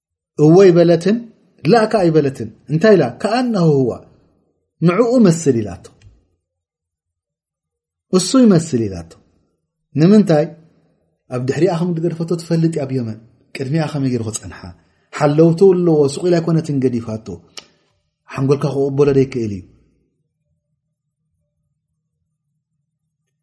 እወ ይበለትን ላ ከ ኣይበለትን እንታይ ኢላ ከኣነሁ ህዋ ንዕኡ መስል ኢላቶ እሱ ይመስል ኢላቶ ንምንታይ ኣብ ድሕሪኣ ከም ገርፈቶ ትፈልጥ ኣብ የመን ቅድሚኣ ከመይ ገይሩ ክፀንሓ ሓለውቲ ኣለዎ ሱቅ ኢላ ኣይኮነትን ገዲፋቶ ሓንጎልካ ክቕበሎ ዘይክእል እዩ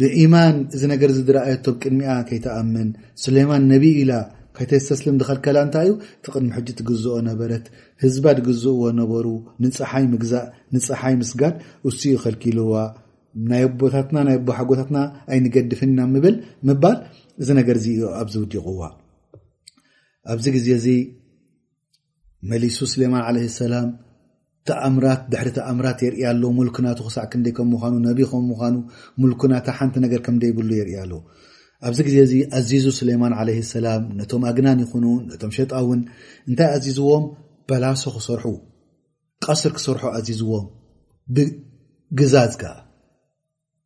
ብኢማን እዚ ነገር እዚ ድረኣየቶ ብ ቅድሚኣ ከይትኣምን ሱሌማን ነቢ ኢላ ከይተስተስልም ዝኸልከላ እንታይ እዩ እቲ ቅድሚ ሕጂ ትግዝኦ ነበረት ህዝባ ድግዝእዎ ነበሩ ንፀሓይ ምግዛእ ንፀሓይ ምስጋድ እሱ ዩ ኸልኪልዋ ናይ ኣቦታትና ናይ ኣቦ ሓጎታትና ኣይንገድፍን ኢና ምብል ምባል እዚ ነገር እዚ እዩ ኣብዚ ውዲቕዋ ኣብዚ ግዜ እዚ መሊሱ ስሌማን ዓለይሂ ሰላም ተኣምራት ድሕሪ ተኣምራት የርእያ ኣሎ ሙልክ ናቱ ክሳዕ ክንደይ ከም ምዃኑ ነቢ ከም ምዃኑ ሙልክ ናታ ሓንቲ ነገር ከም ደይብሉ የርእያ ኣሎ ኣብዚ ግዜ እዚ ኣዚዙ ስሌማን ዓለይሂ ሰላም ነቶም ኣግናን ይኹኑ ነቶም ሸጣውን እንታይ ኣዚዝዎም በላሶ ክሰርሑ ቀስር ክሰርሑ ኣዚዝዎም ብግዛዝ ከኣ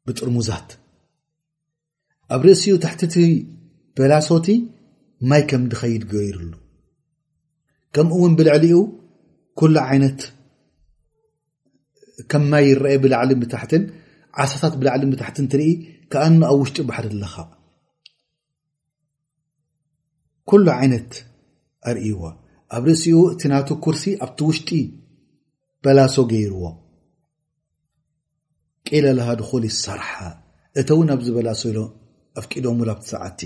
ብጥርሙዛት ኣብ ርእሲኡ ትሕቲቲ በላሶቲ ማይ ከም ድኸይድ ገይሩሉ ከምኡ እውን ብልዕሊኡ ኩሉ ዓይነት ከም ማይ ይረአ ብላዕሊ ብታሕትን ዓሳታት ብላዕሊ ብታሕትን ትርኢ ከኣኑ ኣብ ውሽጢ ባሕሪ ኣለኻ ኩሉ ዓይነት ኣርእይዋ ኣብ ርእሲኡ እቲ ናቱ ኩርሲ ኣብቲ ውሽጢ በላሶ ገይርዎ قللهدخل اصرحة ت ون ز بلص له أفد ول تعت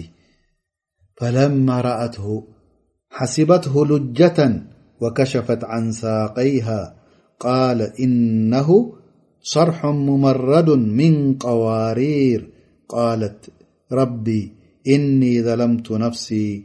فلما رأته حسبته لجة وكشفت عن ساقيها قال إنه صرح ممرد من قوارير قالت ربي إني ظلمت نفسي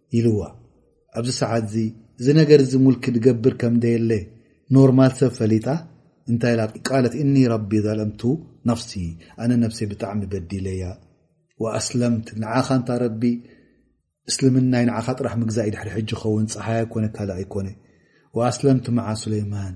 ኢልዋ ኣብዚ ሰዓት እዚ እዚ ነገር እዚ ሙልኪ ድገብር ከም ደየለ ኖርማል ሰብ ፈሊጣ እንታይ ኢላ ቃለት እኒ ረቢ ዘለምቱ ነፍሲ ኣነ ነብሰይ ብጣዕሚ በዲለያ ወኣስለምት ንዓኻ እንታ ረቢ እስልምናይ ንዓኻ ጥራሕ ምግዛእ ድሕሪ ሕጂ ኸውን ፀሓይ ኣይኮነ ካልእ ኣይኮነ ወኣስለምት መዓ ሱለይማን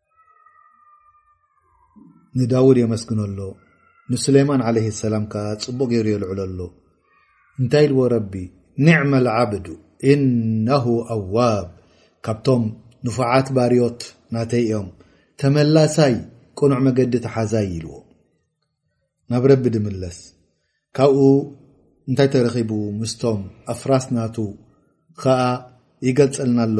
ንዳውድ የመስግኖ ኣሎ ንስሌማን ዓለህ ሰላም ከኣ ጽቡቕ ገይሩ የልዕሎ ኣሎ እንታይ ኢልዎ ረቢ ኒዕመ ዓብዱ እነሁ ኣዋብ ካብቶም ንፉዓት ባርዮት ናተይ እዮም ተመላሳይ ቅኑዕ መገዲ ተሓዛይ ኢልዎ ናብ ረቢ ድምለስ ካብኡ እንታይ ተረኺቡ ምስቶም ኣፍራስ ናቱ ኸኣ ይገልጸልና ኣሎ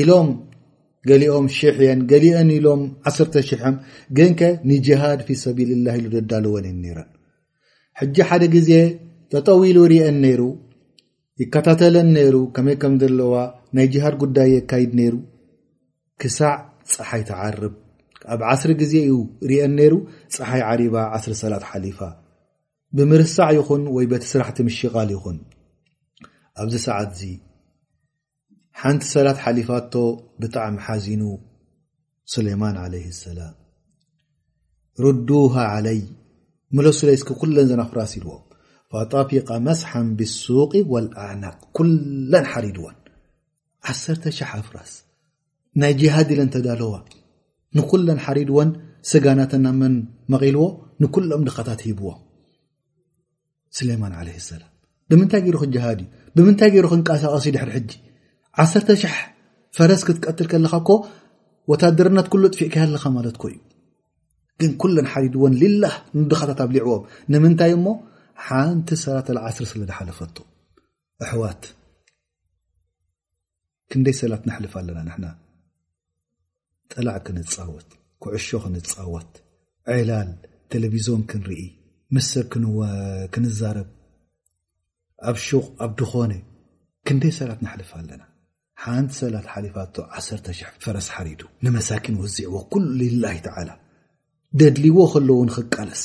ኢሎም ገሊኦም ሽሕ እየን ገሊአን ኢሎም ዓስርተ ሽሐም ግንከ ንጅሃድ ፊ ሰቢልላ ኢሉ ዘዳልወን እየን ነይረን ሕጂ ሓደ ግዜ ጠጠው ኢሉ ርአን ነይሩ ይከታተለን ነይሩ ከመይ ከም ዘለዋ ናይ ጅሃድ ጉዳይ የካይድ ነይሩ ክሳዕ ፀሓይ ተዓርብ ኣብ ዓስሪ ግዜ እዩ ርአን ነይሩ ፀሓይ ዓሪባ ዓስሪ ሰላት ሓሊፋ ብምርሳዕ ይኹን ወይ በቲ ስራሕቲ ምሽቓል ይኹን ኣብዚ ሰዓት እዚ ሓንቲ ሰላት ሓሊፋቶ ብጣዕሚ ሓዚኑ ሱሌማን ዓለይ ሰላም ርዱሃ ዓለይ ምለሱለይ እስኪ ኩለን ዘናፍራስ ኢልዎ ፈጣፊቃ መስሓን ብሱቂ ወልኣዕናቅ ኩለን ሓሪድዎን ዓሰርተ ሸሓ ፍራስ ናይ ጅሃድ ኢለን ተዳለዋ ንኩለን ሓሪድዎን ስጋናተናመን መቒልዎ ንኩሎም ድኻታት ሂብዎም ስሌማን ዓለ ሰላም ብምንታይ ገይሩ ክጀሃድ እዩ ብምንታይ ገይሩ ክንቀሳቀስ ዩ ድሕሪ ሕጂ ዓሰርተ ሽሕ ፈረስ ክትቀትል ከለካ እኮ ወታደርነት ኩሉ ጥፊእ ከያለካ ማለት ኮእዩ ግን ኩለን ሓዲድዎን ሊላህ ንድኻታት ኣብሊዕዎም ንምንታይ እሞ ሓንቲ ሰራተል ዓስሪ ስለ ዝሓለፈቱ ኣሕዋት ክንደይ ሰላት ነሕልፍ ኣለና ንሕና ጠላዕ ክንፃወት ኩዕሾ ክንፃወት ዕላል ቴሌቪዞን ክንርኢ ምስ ሰብ ክንዛረብ ኣብ ሹቅ ኣብ ድኾነ ክንደይ ሰላት ነሕልፍ ኣለና ሓንቲ ሰላት ሓሊፋቶ ዓሰርተ ሽሕ ፈረስ ሓሪዱ ንመሳኪን ወዚዕዎ ኩሉ ልላሂ ተዓላ ደድልዎ ከለዎ ንክቃለስ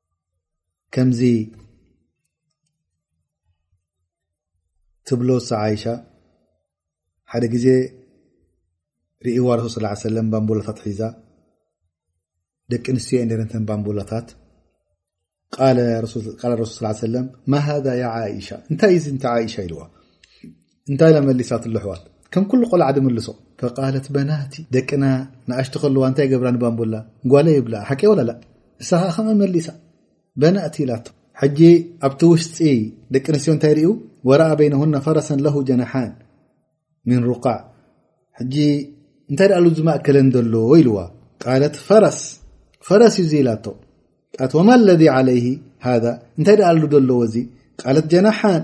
ከምዚ ትብሎ ሰዓይሻ ሓደ ግዜ ርእዋ ረሱ ስ ሰለም ባንቡላታት ሒዛ ደቂ ኣንስትዮ የ ነረንተን ባንቡላታት ቃል ረሱል ስ ሰለም ማሃ ያ ዓይሻ እንታይ እዚ ን ዓይሻ ኢልዋ እንታይ ኢላ መሊሳትሉ ኣሕዋት ከም ኩሉ ቆልዓ ድምልሶ ፈቃለት በናቲ ደቅና ንኣሽቱ ከለዋ እንታይ ይገብራ ንባንቡላ ጓለ ይብላ ሓቂ ወላላ ንሳ ከዓ ከምኡ መሊሳ በናእቲ ኢላቶ ሕጂ ኣብቲ ውሽጢ ደቂ ኣንስትዮ እንታይ ርዩ ወረኣ በይነሁና ፈረሰን ለሁ ጀናሓን ምን ሩቃዕ ሕጂ እንታይ ደኣሉ ዝማእከለን ዘሎ ኢልዋ ቃለት ፈረስ ፈረስ እዩ ዙ ኢላቶ ቃለት ወማ ለذ ዓለይህ ሃ እንታይ ደኣሉ ደለዎ እዚ ቃለት ጀናሓን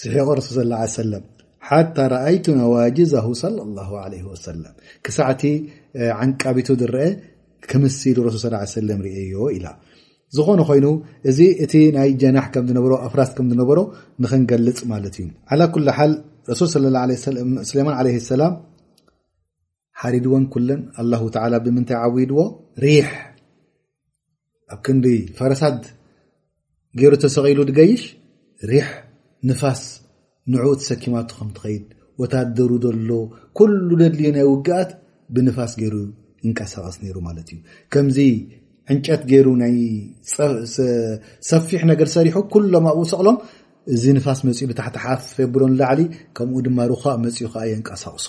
ስሒቐርሱ ዘላ ዓሰለም ሓታ ረኣይቱ ነዋጅዛሁ صለ ላሁ ለ ወሰለም ክሳዕቲ ዓንቃቢቱ ዝረአ ክምስሉ ረሱል ስ ሰለም ርእዮ ኢላ ዝኾነ ኮይኑ እዚ እቲ ናይ ጀናሕ ከም ዝነበሮ ኣፍራስ ከም ዝነበሮ ንክንገልፅ ማለት እዩ ዓላ ኩል ሓል ረሱል ለ ለ ስለማን ለ ሰላም ሓሪድወን ኩለን ኣላሁ ተዓላ ብምንታይ ዓዊድዎ ሪሕ ኣብ ክንዲ ፈረሳት ገይሩ ተሰቂሉ ድገይሽ ሪሕ ንፋስ ንዕኡ ተሰኪማቱ ከም ትኸይድ ወታደሩ ዘሎ ኩሉ ደድልዩ ናይ ውግኣት ብንፋስ ገይሩ ይንቀሳቐስ ነይሩ ማለት እዩ ከምዚ ዕንጨት ገይሩ ናይ ሰፊሕ ነገር ሰሪሑ ኩሎም ኣብኡ ሰቕሎም እዚ ንፋስ መፅኡ ብታሕቲ ሓፍ የብሎ ንላዕሊ ከምኡ ድማ ሩኳእ መፅኡ ከዓ የንቀሳቕሶ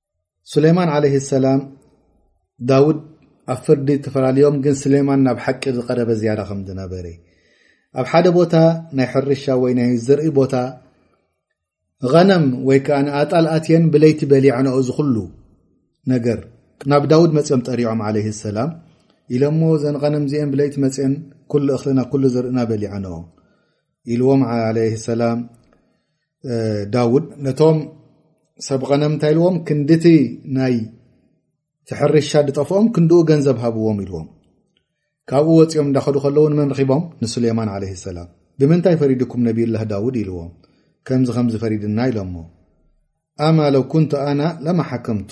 ሱሌማን ዓለህ ሰላም ዳውድ ኣብ ፍርዲ ተፈላለዮም ግን ስሌማን ናብ ሓቂ ዝቐረበ ዝያዳ ከም ዝነበረ ኣብ ሓደ ቦታ ናይ ሕርሻ ወይ ናይ ዘርኢ ቦታ ቐነም ወይ ከዓ ንኣጣልኣትየን ብለይቲ በሊዕንኦ ዝኹሉ ነገር ናብ ዳውድ መፅኦም ጠሪዖም ዓለህ ሰላም ኢሎሞ ዘን ቐነም እዚአን ብለይቲ መፅን ኩሉ እኽልና ኩሉ ዘርእና በሊዐንኦ ኢልዎም ዓለ ሰላም ዳውድ ነቶም ሰብ ቐነም እንታይ ኢልዎም ክንዲቲ ናይ ትሕርሻ ዝጠፍኦም ክንድኡ ገንዘብ ሃብዎም ኢልዎም ካብኡ ወፂኦም እንዳኸዱ ከለዉ ንመን ርኺቦም ንሱሌማን ዓለ ሰላም ብምንታይ ፈሪድኩም ነብይላህ ዳውድ ኢልዎም ከምዚ ከምዚ ፈሪድና ኢሎሞ ኣማ ለው ኩንቱ ኣና ለማ ሓከምቱ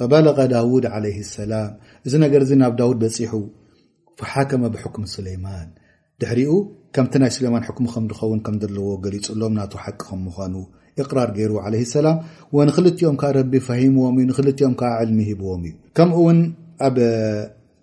ፈበለቀ ዳውድ ዓለይህ ሰላም እዚ ነገር እዚ ናብ ዳውድ በጺሑ ፈሓከመ ብሕክሚ ሱለይማን ድሕሪኡ ከምቲ ናይ ሱለይማን ሕክሙ ከም ድኸውን ከም ዘለዎ ገሊጹሎም ናቱ ሓቂ ከም ምዃኑ እቅራር ገይሩ ዓለይህ ሰላም ወንክልቲኦም ከዓ ረቢ ፈሂምዎም እዩ ንክልቲኦም ከዓ ዕልሚ ሂብዎም እዩ ከምኡ እውን ኣብ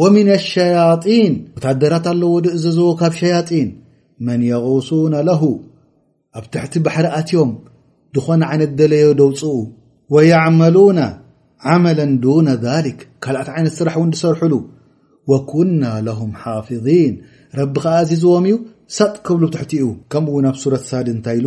ወሚን ኣሸያጢን ወታደራት ኣለዎ ዝእዘዝዎ ካብ ሸያጢን መን የغሱና ለሁ ኣብ ትሕቲ ባሕሪ ኣትዮም ዝኾነ ዓይነት ደለዮ ደውፅኡ ወየዕመሉና ዓመለ ዱነ ሊክ ካልኣት ዓይነት ስራሕ እውን ዝሰርሕሉ ወኩና ለሁም ሓፍظን ረቢ ከኣዚዝዎም እዩ ሰጥ ክብሉ ትሕቲኡ ከምኡውን ኣብ ሱረት ሳድ እንታይ ኢሉ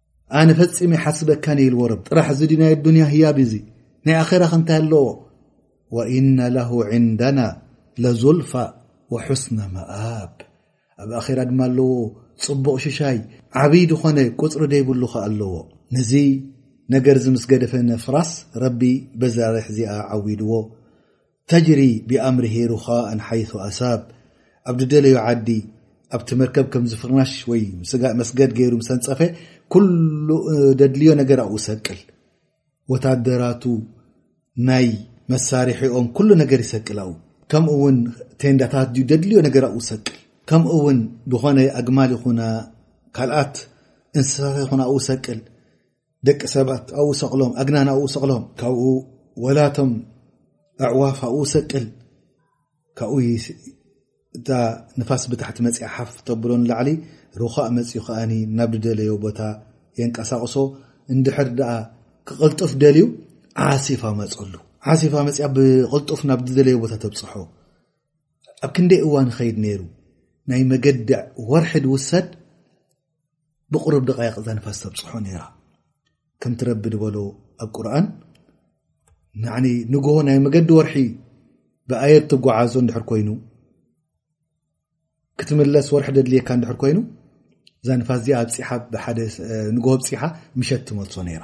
ኣነ ፈፂመ ይሓስበካን እየ ኢልዎ ረብ ጥራሕ እዚ ድናይ ኣዱንያ ህያብ እዙ ናይ ኣኼራ ከ እንታይ ኣለዎ ወእነ ላሁ ዕንደና ለዙልፋ ወሑስና መኣብ ኣብ ኣኼራ ድማ ኣለዎ ፅቡቕ ሽሻይ ዓብይ ድኾነ ቁፅሪ ደይብሉ ኸ ኣለዎ ንዙ ነገር እዚ ምስ ገደፈ ነፍራስ ረቢ በዛርሕ እዚኣ ዓዊድዎ ተጅሪ ብኣምሪ ሂሩኻ ኣን ሓይሱ ኣሳብ ኣብ ድደለዮ ዓዲ ኣብቲ መርከብ ከምዚ ፍርናሽ ወይ መስገድ ገይሩ ምሰንፀፈ ኩሉ ደድልዮ ነገር ኣብኡ ሰቅል ወታደራቱ ናይ መሳርሒኦም ኩሉ ነገር ይሰቅል ኣው ከምኡ እውን ቴንዳታት ድዩ ደድልዮ ነገር ኣብኡ ሰቅል ከምኡ እውን ዝኾነ ኣግማል ይኹና ካልኣት እንስሳታት ይኹን ኣብኡ ሰቅል ደቂ ሰባት ኣብኡ ሰቕሎም ኣግናን ኣብኡ ሰቕሎም ካብኡ ወላቶም ኣዕዋፍ ኣብኡ ሰቅል ካብኡ እታ ንፋስ ብታሕቲ መፅኣ ሓፍ ተብሎ ንላዕሊ ሩኻእ መፅኡ ከዓ ናብ ድደለዮ ቦታ የንቀሳቕሶ እንድሕር ደኣ ክቕልጡፍ ደልዩ ዓሲፋ መፅሉ ዓሲፋ መፅኣ ብቕልጡፍ ናብ ድደለዮ ቦታ ተብፅሖ ኣብ ክንደይ እዋን ኸይድ ነይሩ ናይ መገድዕ ወርሒ ድውሰድ ብቕሩብ ድቓይቕ እዛ ንፋስ ተብጽሖ ነይራ ከምቲ ረቢ ድበሎ ኣብ ቁርን ንግሆ ናይ መገዲ ወርሒ ብኣየት ትጓዓዞ እንድሕር ኮይኑ ክትምለስ ወርሒ ደድልየካ እንድሕር ኮይኑ እዛ ንፋስ እዚኣ ኣብፅሓ ብሓደ ንግሆ ኣብፅሓ ምሸት ትመልሶ ነይራ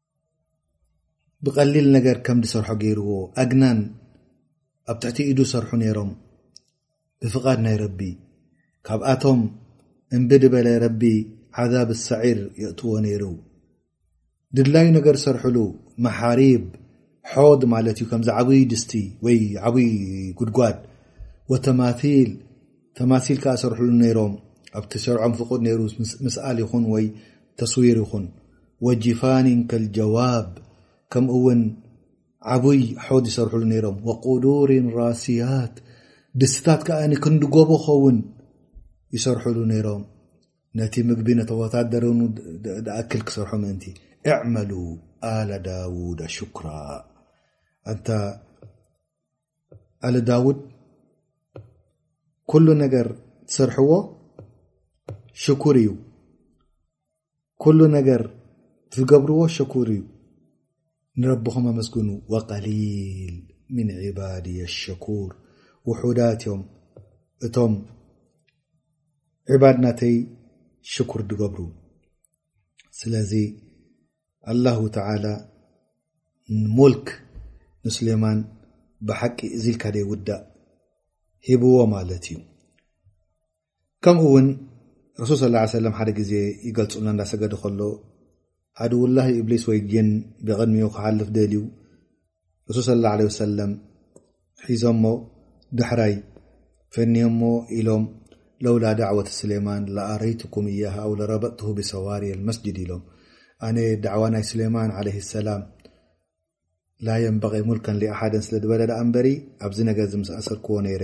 ብቀሊል ነገር ከም ዝሰርሖ ገይርዎ ኣግናን ኣብ ትሕቲ ኢዱ ሰርሑ ነይሮም ብፍቓድ ናይ ረቢ ካብኣቶም እምቢ ድበለ ረቢ ዓዛብ ሳዒር የእትዎ ነይሩ ድላዩ ነገር ሰርሕሉ መሓሪብ ሖድ ማለት እዩ ከምዚ ዓብይ ድስቲ ወይ ዓብይ ጉድጓድ ወተማቲል ተማሲል ከኣ ሰርሕሉ ነይሮም ኣብቲ ሸርዖም ፍቁድ ነይሩ ምስኣል ይኹን ወይ ተስዊር ይኹን ወጅፋኒን ከልጀዋብ ከምኡ ውን ዓቡይ ሖድ ይሰርሕሉ ነይሮም ወቁዱሪን ራስያት ድስታት ከኣ ክንዲ ጎቦ ኸውን ይሰርሕሉ ነይሮም ነቲ ምግቢ ነተ ወታደር ደኣክል ክሰርሖ ምእንቲ እዕመሉ ኣለ ዳውድ ሽኩራ ኣንታ ኣል ዳውድ ኩሉ ነገር ትሰርሕዎ ሽኩር እዩ ኩሉ ነገር ትገብርዎ ሸኩር እዩ ንረብኹም ኣመስግኑ ወቀሊል ምን ዕባድ ኣሸኩር ውሑዳት እዮም እቶም ዕባድ ናተይ ሽኩር ዝገብሩ ስለዚ ኣላሁ ተላ ሞልክ ንስሌማን ብሓቂ እዚ ኢልካ ደይ ውዳእ ሂብዎ ማለት እዩ ከምኡ ውን ረሱል ስ ላ ሰለም ሓደ ግዜ ይገልፁና እዳሰገዲ ከሎ ኣድውላሂ እብሊስ ወይ ጅን ብቕድሚኡ ክሓልፍ ደልዩ ረሱል ስለ ላ ለ ሰለም ሒዞሞ ዳሕራይ ፈንዮሞ ኢሎም ለውላ ዳዕወት ስሌማን ላኣረይትኩም እያ ኣው ለረበጥት ብሰዋር መስጅድ ኢሎም ኣነ ዳዕዋ ናይ ስሌማን ለ ሰላም ላየንበቂ ሙልከን ኣሓደን ስለ ዝበለ ዳኣ እንበሪ ኣብዚ ነገር ዝምስኣሰርክዎ ነይረ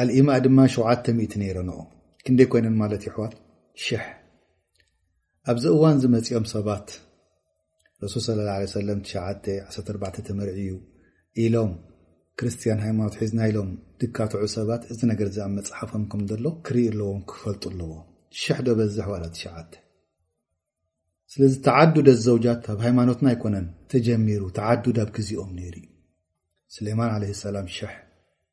ኣልኢማእ ድማ ሸውዓተ ሚእቲ ነይረንኦ ክንደይ ኮይነን ማለት ይሕዋት ሽሕ ኣብዚ እዋን ዝመፅኦም ሰባት ረሱል ስለ ላ ሰለም ትሸዓተ ዓሰርተ ኣርባዕተ ተመርዒ እዩ ኢሎም ክርስትያን ሃይማኖት ሒዝና ኢሎም ድካትዑ ሰባት እዚ ነገር እዚ ኣብ መፅሓፎም ከም ዘሎ ክርኢ ኣለዎም ክፈልጡ ኣለዎ ሽሕ ዶ በዝሕ ዋላ ትሸዓተ ስለዚ ተዓዱደ ዘውጃት ኣብ ሃይማኖትና ኣይኮነን ተጀሚሩ ተዓዱድ ኣብ ግዜኦም ነይሩ እዩ ስሌማን ዓለ ሰላም ሽሕ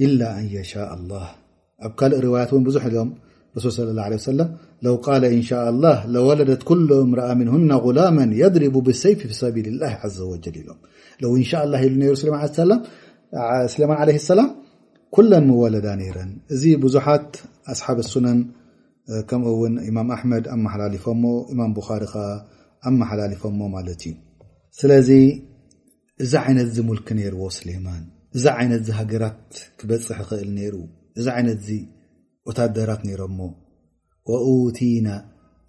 إلا أن يشاء الله ل رواي رسل صى اله عليه وسلم لو ال إنشاء الله لولدت كل امرأ منهن غلاما يضرب بالسيف في سبيل الله عز وجلم و إن شاء اللسليما عليه السلام كل مولدة نر أحاب السنن إمام أحم مللفا بخار مللف እዚ ዓይነት እዚ ሙልኪ ነይርዎ ስሌማን እዚ ዓይነት እዚ ሃገራት ክበፅሕ ይኽእል ነይሩ እዚ ዓይነት እዚ ወታደራት ነይሮሞ ወኡቲና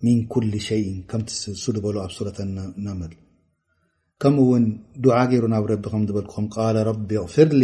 ሚን ኩል ሸይን ከምቲ ሱ ድበሎ ኣብ ሱረት ናመል ከምኡ እውን ዱዓ ገይሩ ናብ ረቢ ከም ዝበልኩኹም ቃለ ረቢ ኣቕፍርሊ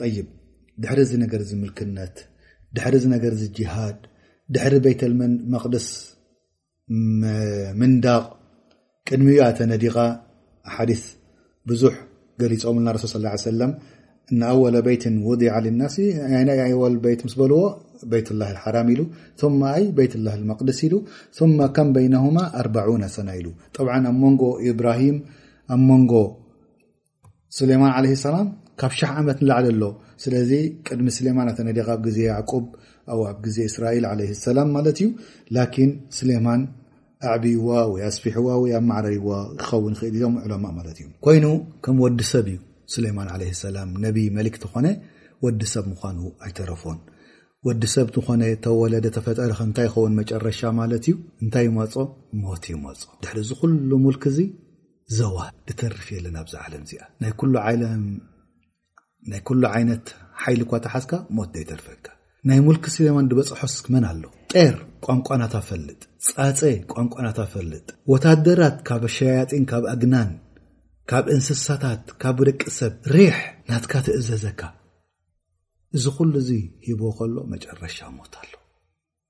ጠይብ ድሕሪ እዚ ነገር እዚ ምልክነት ድሕሪ እዚ ነገር እዚ ጅሃድ ድሕሪ ቤተልመን መቅድስ ምንዳቕ ቅድሚ ዩ ኣተነዲቓ ሓዲስ ብዙሕ ገሊፆምልና ረሱል ስ ላ ሰለም ንኣወለ ቤት ውዲ ልናሲ ናይ ኣወል ቤት ምስ በልዎ ቤት ላ ሓራም ኢሉ ማ ኣይ ቤት ላ መቅድስ ኢሉ ማ ከም በይነሁማ ኣርዑ ሰና ኢሉ ጠብዓ ኣብ መንጎ ኢብራሂም ኣብ መንጎ ሱሌማን ዓለ ሰላም ካብ ሸሕ ዓመት ንላዕሊ ኣሎ ስለዚ ቅድሚ ስሌማን ኣተነዲካ ኣብ ግዜ ያዕቁብ ኣ ኣብ ግዜ እስራኤል ዓለ ሰላም ማለት እዩ ላኪን ስሌማን ኣዕብይዋ ወይ ኣስፊሕዋ ወይ ኣብ ማዕረይዋ ክኸውን ይኽእል ኢሎም ዕለማ ማለት እዩ ኮይኑ ከም ወዲ ሰብ እዩ ሱሌማን ዓለ ሰላም ነቢይ መሊክ ተኾነ ወዲ ሰብ ምዃኑ ኣይተረፎን ወዲ ሰብ ዝኾነ ተወለደ ተፈጠረ ከ እንታይ ይኸውን መጨረሻ ማለት እዩ እንታይ ይመፆ ሞት ይመፆ ድሕሪ እዚ ኩሉ ሙልክ እዙ ዘዋ እተርፍ የለን ኣብዛ ዓለም እዚኣ ናይ ኩሉ ዓለም ናይ ኩሉ ዓይነት ሓይሊ እኳ ተሓዝካ ሞት ዘይተርፈካ ናይ ሙልኪ ስሌማን ዝበፅሖስ መን ኣሎ ጤር ቋንቋናታ ፈልጥ ፃፀ ቋንቋናታ ፈልጥ ወታደራት ካብ ሸያጢን ካብ ኣግናን ካብ እንስሳታት ካብ ደቂ ሰብ ሪሕ ናትካ ትእዘዘካ እዚ ኩሉ እዚ ሂቦ ከሎ መጨረሻ ሞት ኣሎ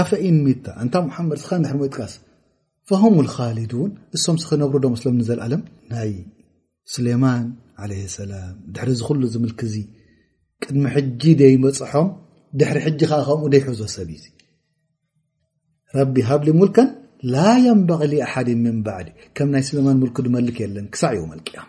ኣፈኢን ሚታ ኣንታ ሙሓመድ እስኻ ንድሕሪ ምጥቃስ ፈሁም ልኻሊዱን እሶም ስኽነብሩ ዶ ምስሎም ንዘለኣለም ናይ ሱሌማን ዓለይ ሰላም ድሕሪ ዚ ኹሉ ዝምልክ እዙ ቅድሚ ሕጂ ደይ መፅሖም ድሕሪ ሕጂ ከዓ ከምኡ ደይሕዞ ሰብ እዩዙ ረቢ ሃብሊ ሙልከን ላ የንበቂ ኣሓድ ምን ባዕዲ ከም ናይ ስለማን ሙልክ ድመልክ የለን ክሳዕ ዮም ኣልቅያማ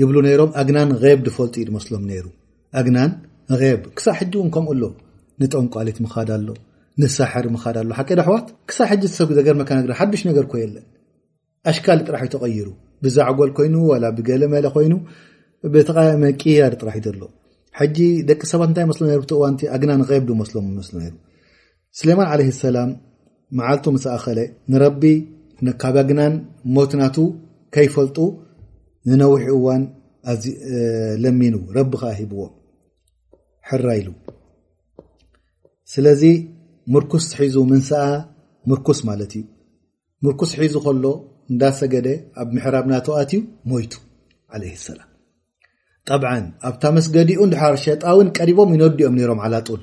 ይብሉ ነይሮም ኣግናን ብ ድፈልጡ ዩ ድመስሎም ነይሩ ኣግናን ብ ክሳብ ሕጂ እውን ከምኡ ኣሎ ንጠንቋሊት ምኻድ ኣሎ ንሳሕር ምኻድ ኣሎ ሓቂ ዳሕዋት ክሳብ ሕጂ ሰብ ዘገርመካ ነር ሓዱሽ ነገር ኮ የለን ኣሽካል ጥራሕ ዩ ተቐይሩ ብዛዕጎል ኮይኑ ዋላ ብገለ መለ ኮይኑ ብተቃሚ ቅያር ጥራሕ ዩ ዘሎ ሕጂ ደቂ ሰባት እንታይ መስሎ ነሩ ብቲእዋንቲ ኣግናን ብ ድመስሎም መስሎ ነይሩ ስሌማን ዓለህ ሰላም መዓልቱ ምስ ኣኸለ ንረቢ ነካባግናን ሞት ናቱ ከይፈልጡ ንነዊሕ እዋን ለሚኑ ረቢ ከዓ ሂብዎ ሕራ ኢሉ ስለዚ ምርኩስ ሒዙ ምንስኣ ምርኩስ ማለት እዩ ምርኩስ ሒዙ ከሎ እንዳሰገደ ኣብ ምሕራብ ናቶ ኣትዩ ሞይቱ ዓለ ሰላም ጠብዓ ኣብታ መስገዲኡ ንድሓር ሸጣውን ቀሪቦም ይነዲኦም ነሮም ዓላጡል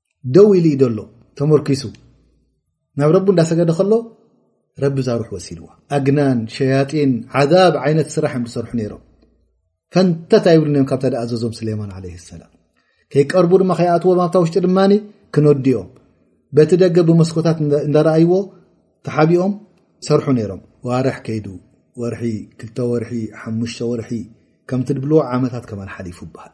ደው ኢሉ ዩ ዘሎ ተመርኪሱ ናብ ረቢ እንዳሰገደ ከሎ ረቢ ዛሩሕ ወሲድዋ ኣግናን ሸያጢን ዓዛብ ዓይነት ስራሕ እዮም ዝሰርሑ ነይሮም ፈንተት ኣይብሉን እዮም ካብታ ድኣዘዞም ስሌማን ዓለ ሰላም ከይቀርቡ ድማ ከይኣትዎም ኣብታ ውሽጢ ድማ ክነዲኦም በቲ ደገ ብመስኮታት እንዳረኣይዎ ተሓቢኦም ሰርሑ ነይሮም ዋርሕ ከይዱ ወርሒ ክልተ ወርሒ ሓሙሽተ ወርሒ ከምቲ ድብልዎ ዓመታት ከማን ሓሊፉ ይበሃል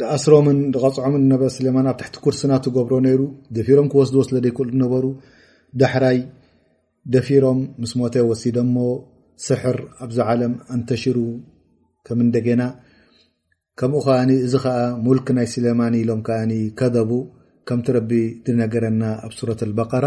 ድኣስሮምን ድቐፅዖምን ነበ ስሌማን ኣብ ትሕቲ ኩርስና ትገብሮ ነይሩ ደፊሮም ክወስድዎ ስለ ደይክእሉ ነበሩ ዳሕራይ ደፊሮም ምስ ሞተ ወሲደ እሞ ስሕር ኣብዚ ዓለም ኣንተሽሩ ከም እንደገና ከምኡ ከኣ እዚ ከዓ ሙልክ ናይ ስሌማን ኢሎም ከኣ ከደቡ ከምቲ ረቢ ድነገረና ኣብ ሱረት ኣልበቀራ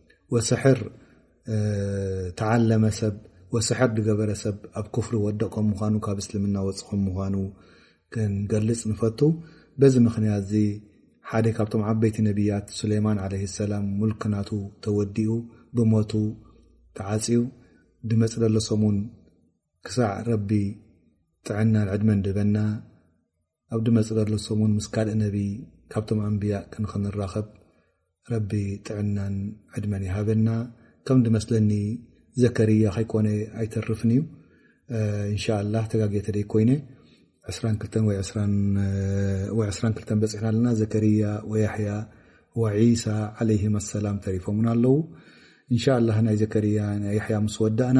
ወስሕር ተዓለመ ሰብ ወስሕር ዝገበረ ሰብ ኣብ ክፍሪ ወደቕ ከም ምኳኑ ካብ እስልምና ወፅ ከም ምኳኑ ክንገልፅ ንፈቱ በዚ ምክንያት እዚ ሓደ ካብቶም ዓበይቲ ነብያት ሱሌይማን ዓለ ሰላም ሙልክናቱ ተወዲኡ ብሞቱ ተዓፅዩ ድመፅ ደሎ ሰሙን ክሳዕ ረቢ ጥዕናን ዕድመን ድበና ኣብ ድመጽእ ዘሎ ሰሙን ምስ ካልእ ነቢ ካብቶም ኣንብያእ ክንክንራኸብ ረቢ ጥዕናን ዕድመን ይሃበና ከም ድመስለኒ ዘከርያ ከይኮነ ኣይተርፍን እዩ እንሻላ ተጋግየ ተደይ ኮይነ ዕስራን ክልተን ወይ ወይ ዕስራን ክልተን በፂሕና ኣለና ዘከርያ ወያሕያ ወዒሳ ዓለይህም ኣሰላም ተሪፎምና ኣለዉ እንሻ ላ ናይ ዘከርያ ናይ ያሕያ ምስ ወዳእና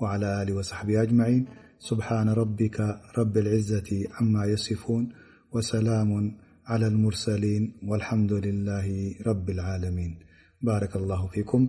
وعلى له وصب أمعين سبحان ربك رب العزة عما يصفون وسلام على المرسلين والحمد لله رب العالمين بارك الله فيكم